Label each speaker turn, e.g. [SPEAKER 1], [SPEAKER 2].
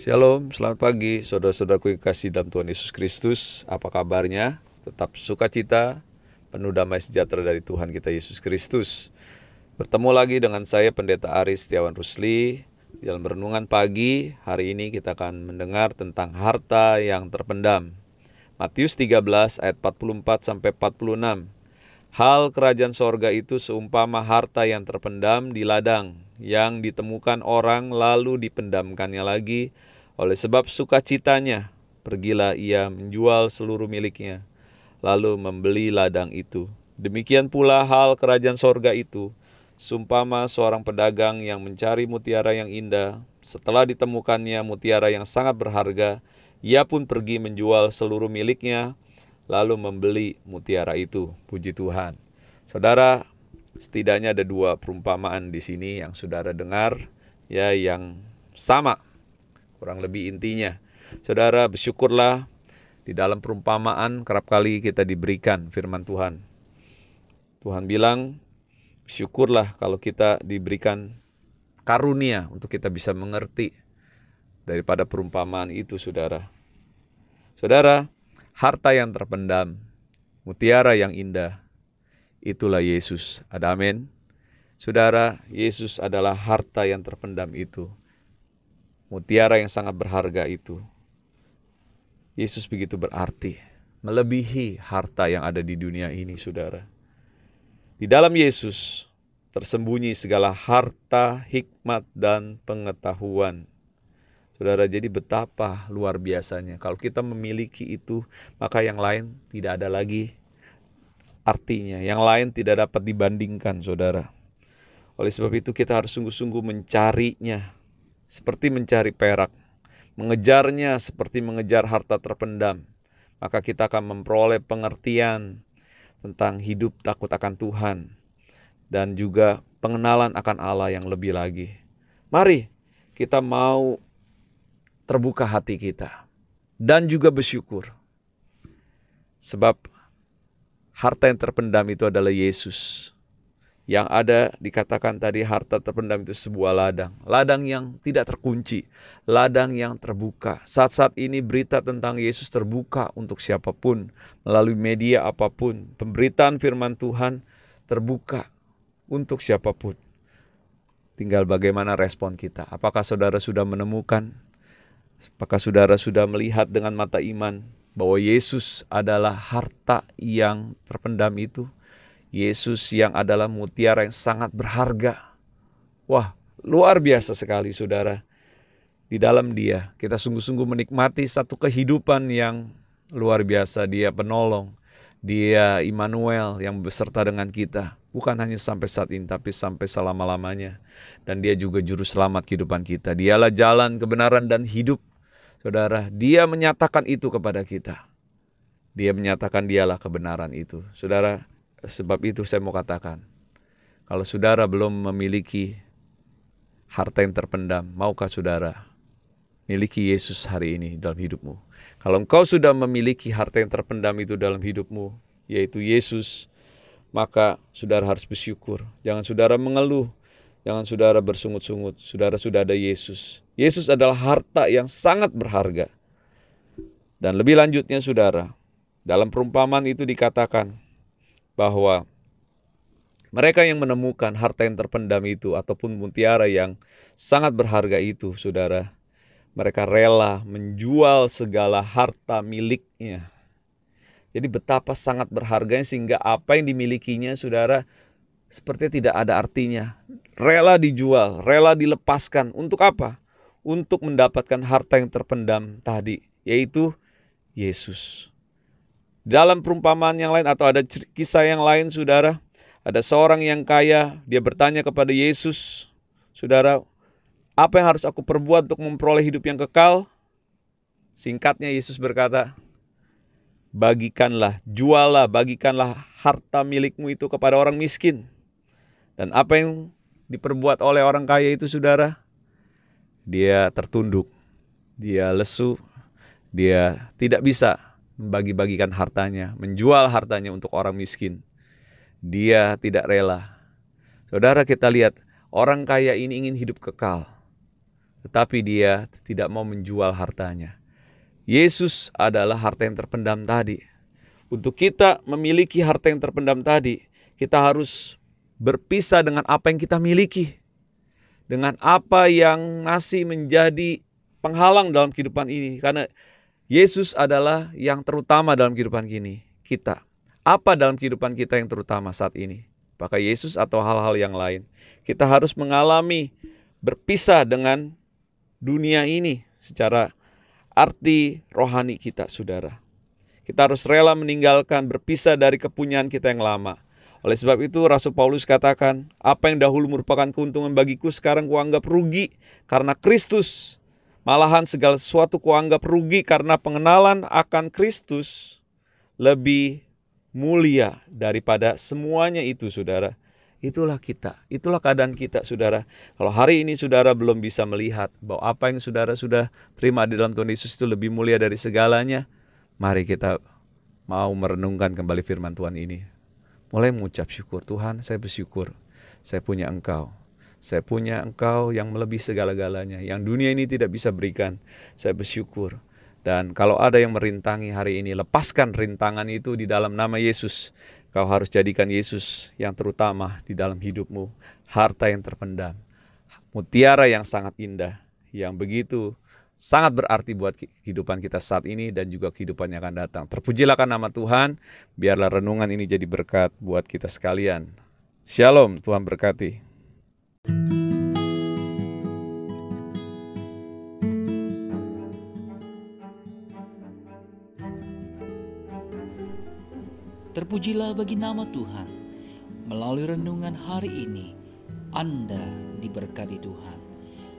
[SPEAKER 1] Shalom, selamat pagi saudara-saudaraku yang kasih dalam Tuhan Yesus Kristus. Apa kabarnya? Tetap sukacita, penuh damai sejahtera dari Tuhan kita Yesus Kristus. Bertemu lagi dengan saya Pendeta Aris Setiawan Rusli. Dalam renungan pagi, hari ini kita akan mendengar tentang harta yang terpendam. Matius 13 ayat 44 sampai 46. Hal kerajaan sorga itu seumpama harta yang terpendam di ladang, yang ditemukan orang lalu dipendamkannya lagi, oleh sebab sukacitanya, pergilah ia menjual seluruh miliknya, lalu membeli ladang itu. Demikian pula hal kerajaan sorga itu, sumpama seorang pedagang yang mencari mutiara yang indah, setelah ditemukannya mutiara yang sangat berharga, ia pun pergi menjual seluruh miliknya, lalu membeli mutiara itu. Puji Tuhan. Saudara, setidaknya ada dua perumpamaan di sini yang saudara dengar, ya yang sama kurang lebih intinya. Saudara bersyukurlah di dalam perumpamaan kerap kali kita diberikan firman Tuhan. Tuhan bilang, syukurlah kalau kita diberikan karunia untuk kita bisa mengerti daripada perumpamaan itu, saudara. Saudara, harta yang terpendam, mutiara yang indah, itulah Yesus. Ada amin. Saudara, Yesus adalah harta yang terpendam itu mutiara yang sangat berharga itu. Yesus begitu berarti, melebihi harta yang ada di dunia ini, saudara. Di dalam Yesus tersembunyi segala harta, hikmat, dan pengetahuan. Saudara, jadi betapa luar biasanya. Kalau kita memiliki itu, maka yang lain tidak ada lagi artinya. Yang lain tidak dapat dibandingkan, saudara. Oleh sebab itu kita harus sungguh-sungguh mencarinya, seperti mencari perak, mengejarnya seperti mengejar harta terpendam, maka kita akan memperoleh pengertian tentang hidup takut akan Tuhan dan juga pengenalan akan Allah yang lebih lagi. Mari kita mau terbuka hati kita dan juga bersyukur. Sebab harta yang terpendam itu adalah Yesus yang ada dikatakan tadi harta terpendam itu sebuah ladang. Ladang yang tidak terkunci, ladang yang terbuka. Saat-saat ini berita tentang Yesus terbuka untuk siapa pun, melalui media apa pun. Pemberitaan firman Tuhan terbuka untuk siapa pun. Tinggal bagaimana respon kita. Apakah saudara sudah menemukan? Apakah saudara sudah melihat dengan mata iman bahwa Yesus adalah harta yang terpendam itu? Yesus yang adalah mutiara yang sangat berharga. Wah, luar biasa sekali saudara. Di dalam dia kita sungguh-sungguh menikmati satu kehidupan yang luar biasa. Dia penolong, dia Immanuel yang beserta dengan kita. Bukan hanya sampai saat ini, tapi sampai selama-lamanya. Dan dia juga juru selamat kehidupan kita. Dialah jalan, kebenaran, dan hidup. Saudara, dia menyatakan itu kepada kita. Dia menyatakan dialah kebenaran itu. Saudara, Sebab itu saya mau katakan, kalau saudara belum memiliki harta yang terpendam, maukah saudara miliki Yesus hari ini dalam hidupmu? Kalau engkau sudah memiliki harta yang terpendam itu dalam hidupmu, yaitu Yesus, maka saudara harus bersyukur. Jangan saudara mengeluh, jangan saudara bersungut-sungut. Saudara sudah ada Yesus. Yesus adalah harta yang sangat berharga. Dan lebih lanjutnya saudara, dalam perumpamaan itu dikatakan, bahwa mereka yang menemukan harta yang terpendam itu ataupun mutiara yang sangat berharga itu, saudara, mereka rela menjual segala harta miliknya. Jadi betapa sangat berharganya sehingga apa yang dimilikinya, saudara, seperti tidak ada artinya. Rela dijual, rela dilepaskan. Untuk apa? Untuk mendapatkan harta yang terpendam tadi, yaitu Yesus. Dalam perumpamaan yang lain atau ada kisah yang lain, saudara, ada seorang yang kaya, dia bertanya kepada Yesus, saudara, apa yang harus aku perbuat untuk memperoleh hidup yang kekal? Singkatnya Yesus berkata, bagikanlah, jualah, bagikanlah harta milikmu itu kepada orang miskin. Dan apa yang diperbuat oleh orang kaya itu saudara? Dia tertunduk, dia lesu, dia tidak bisa membagi-bagikan hartanya, menjual hartanya untuk orang miskin. Dia tidak rela. Saudara kita lihat, orang kaya ini ingin hidup kekal. Tetapi dia tidak mau menjual hartanya. Yesus adalah harta yang terpendam tadi. Untuk kita memiliki harta yang terpendam tadi, kita harus berpisah dengan apa yang kita miliki. Dengan apa yang masih menjadi penghalang dalam kehidupan ini. Karena Yesus adalah yang terutama dalam kehidupan kini, kita. Apa dalam kehidupan kita yang terutama saat ini? Apakah Yesus atau hal-hal yang lain? Kita harus mengalami berpisah dengan dunia ini secara arti rohani kita, saudara. Kita harus rela meninggalkan, berpisah dari kepunyaan kita yang lama. Oleh sebab itu Rasul Paulus katakan, apa yang dahulu merupakan keuntungan bagiku sekarang kuanggap rugi karena Kristus. Malahan segala sesuatu kuanggap rugi karena pengenalan akan Kristus lebih mulia daripada semuanya itu saudara. Itulah kita, itulah keadaan kita saudara. Kalau hari ini saudara belum bisa melihat bahwa apa yang saudara sudah terima di dalam Tuhan Yesus itu lebih mulia dari segalanya, mari kita mau merenungkan kembali firman Tuhan ini. Mulai mengucap syukur, Tuhan saya bersyukur, saya punya Engkau. Saya punya Engkau yang melebihi segala-galanya, yang dunia ini tidak bisa berikan. Saya bersyukur. Dan kalau ada yang merintangi hari ini, lepaskan rintangan itu di dalam nama Yesus. Kau harus jadikan Yesus yang terutama di dalam hidupmu, harta yang terpendam, mutiara yang sangat indah, yang begitu sangat berarti buat kehidupan kita saat ini dan juga kehidupan yang akan datang. Terpujilah kan nama Tuhan, biarlah renungan ini jadi berkat buat kita sekalian. Shalom, Tuhan berkati.
[SPEAKER 2] Terpujilah bagi nama Tuhan. Melalui renungan hari ini, Anda diberkati Tuhan.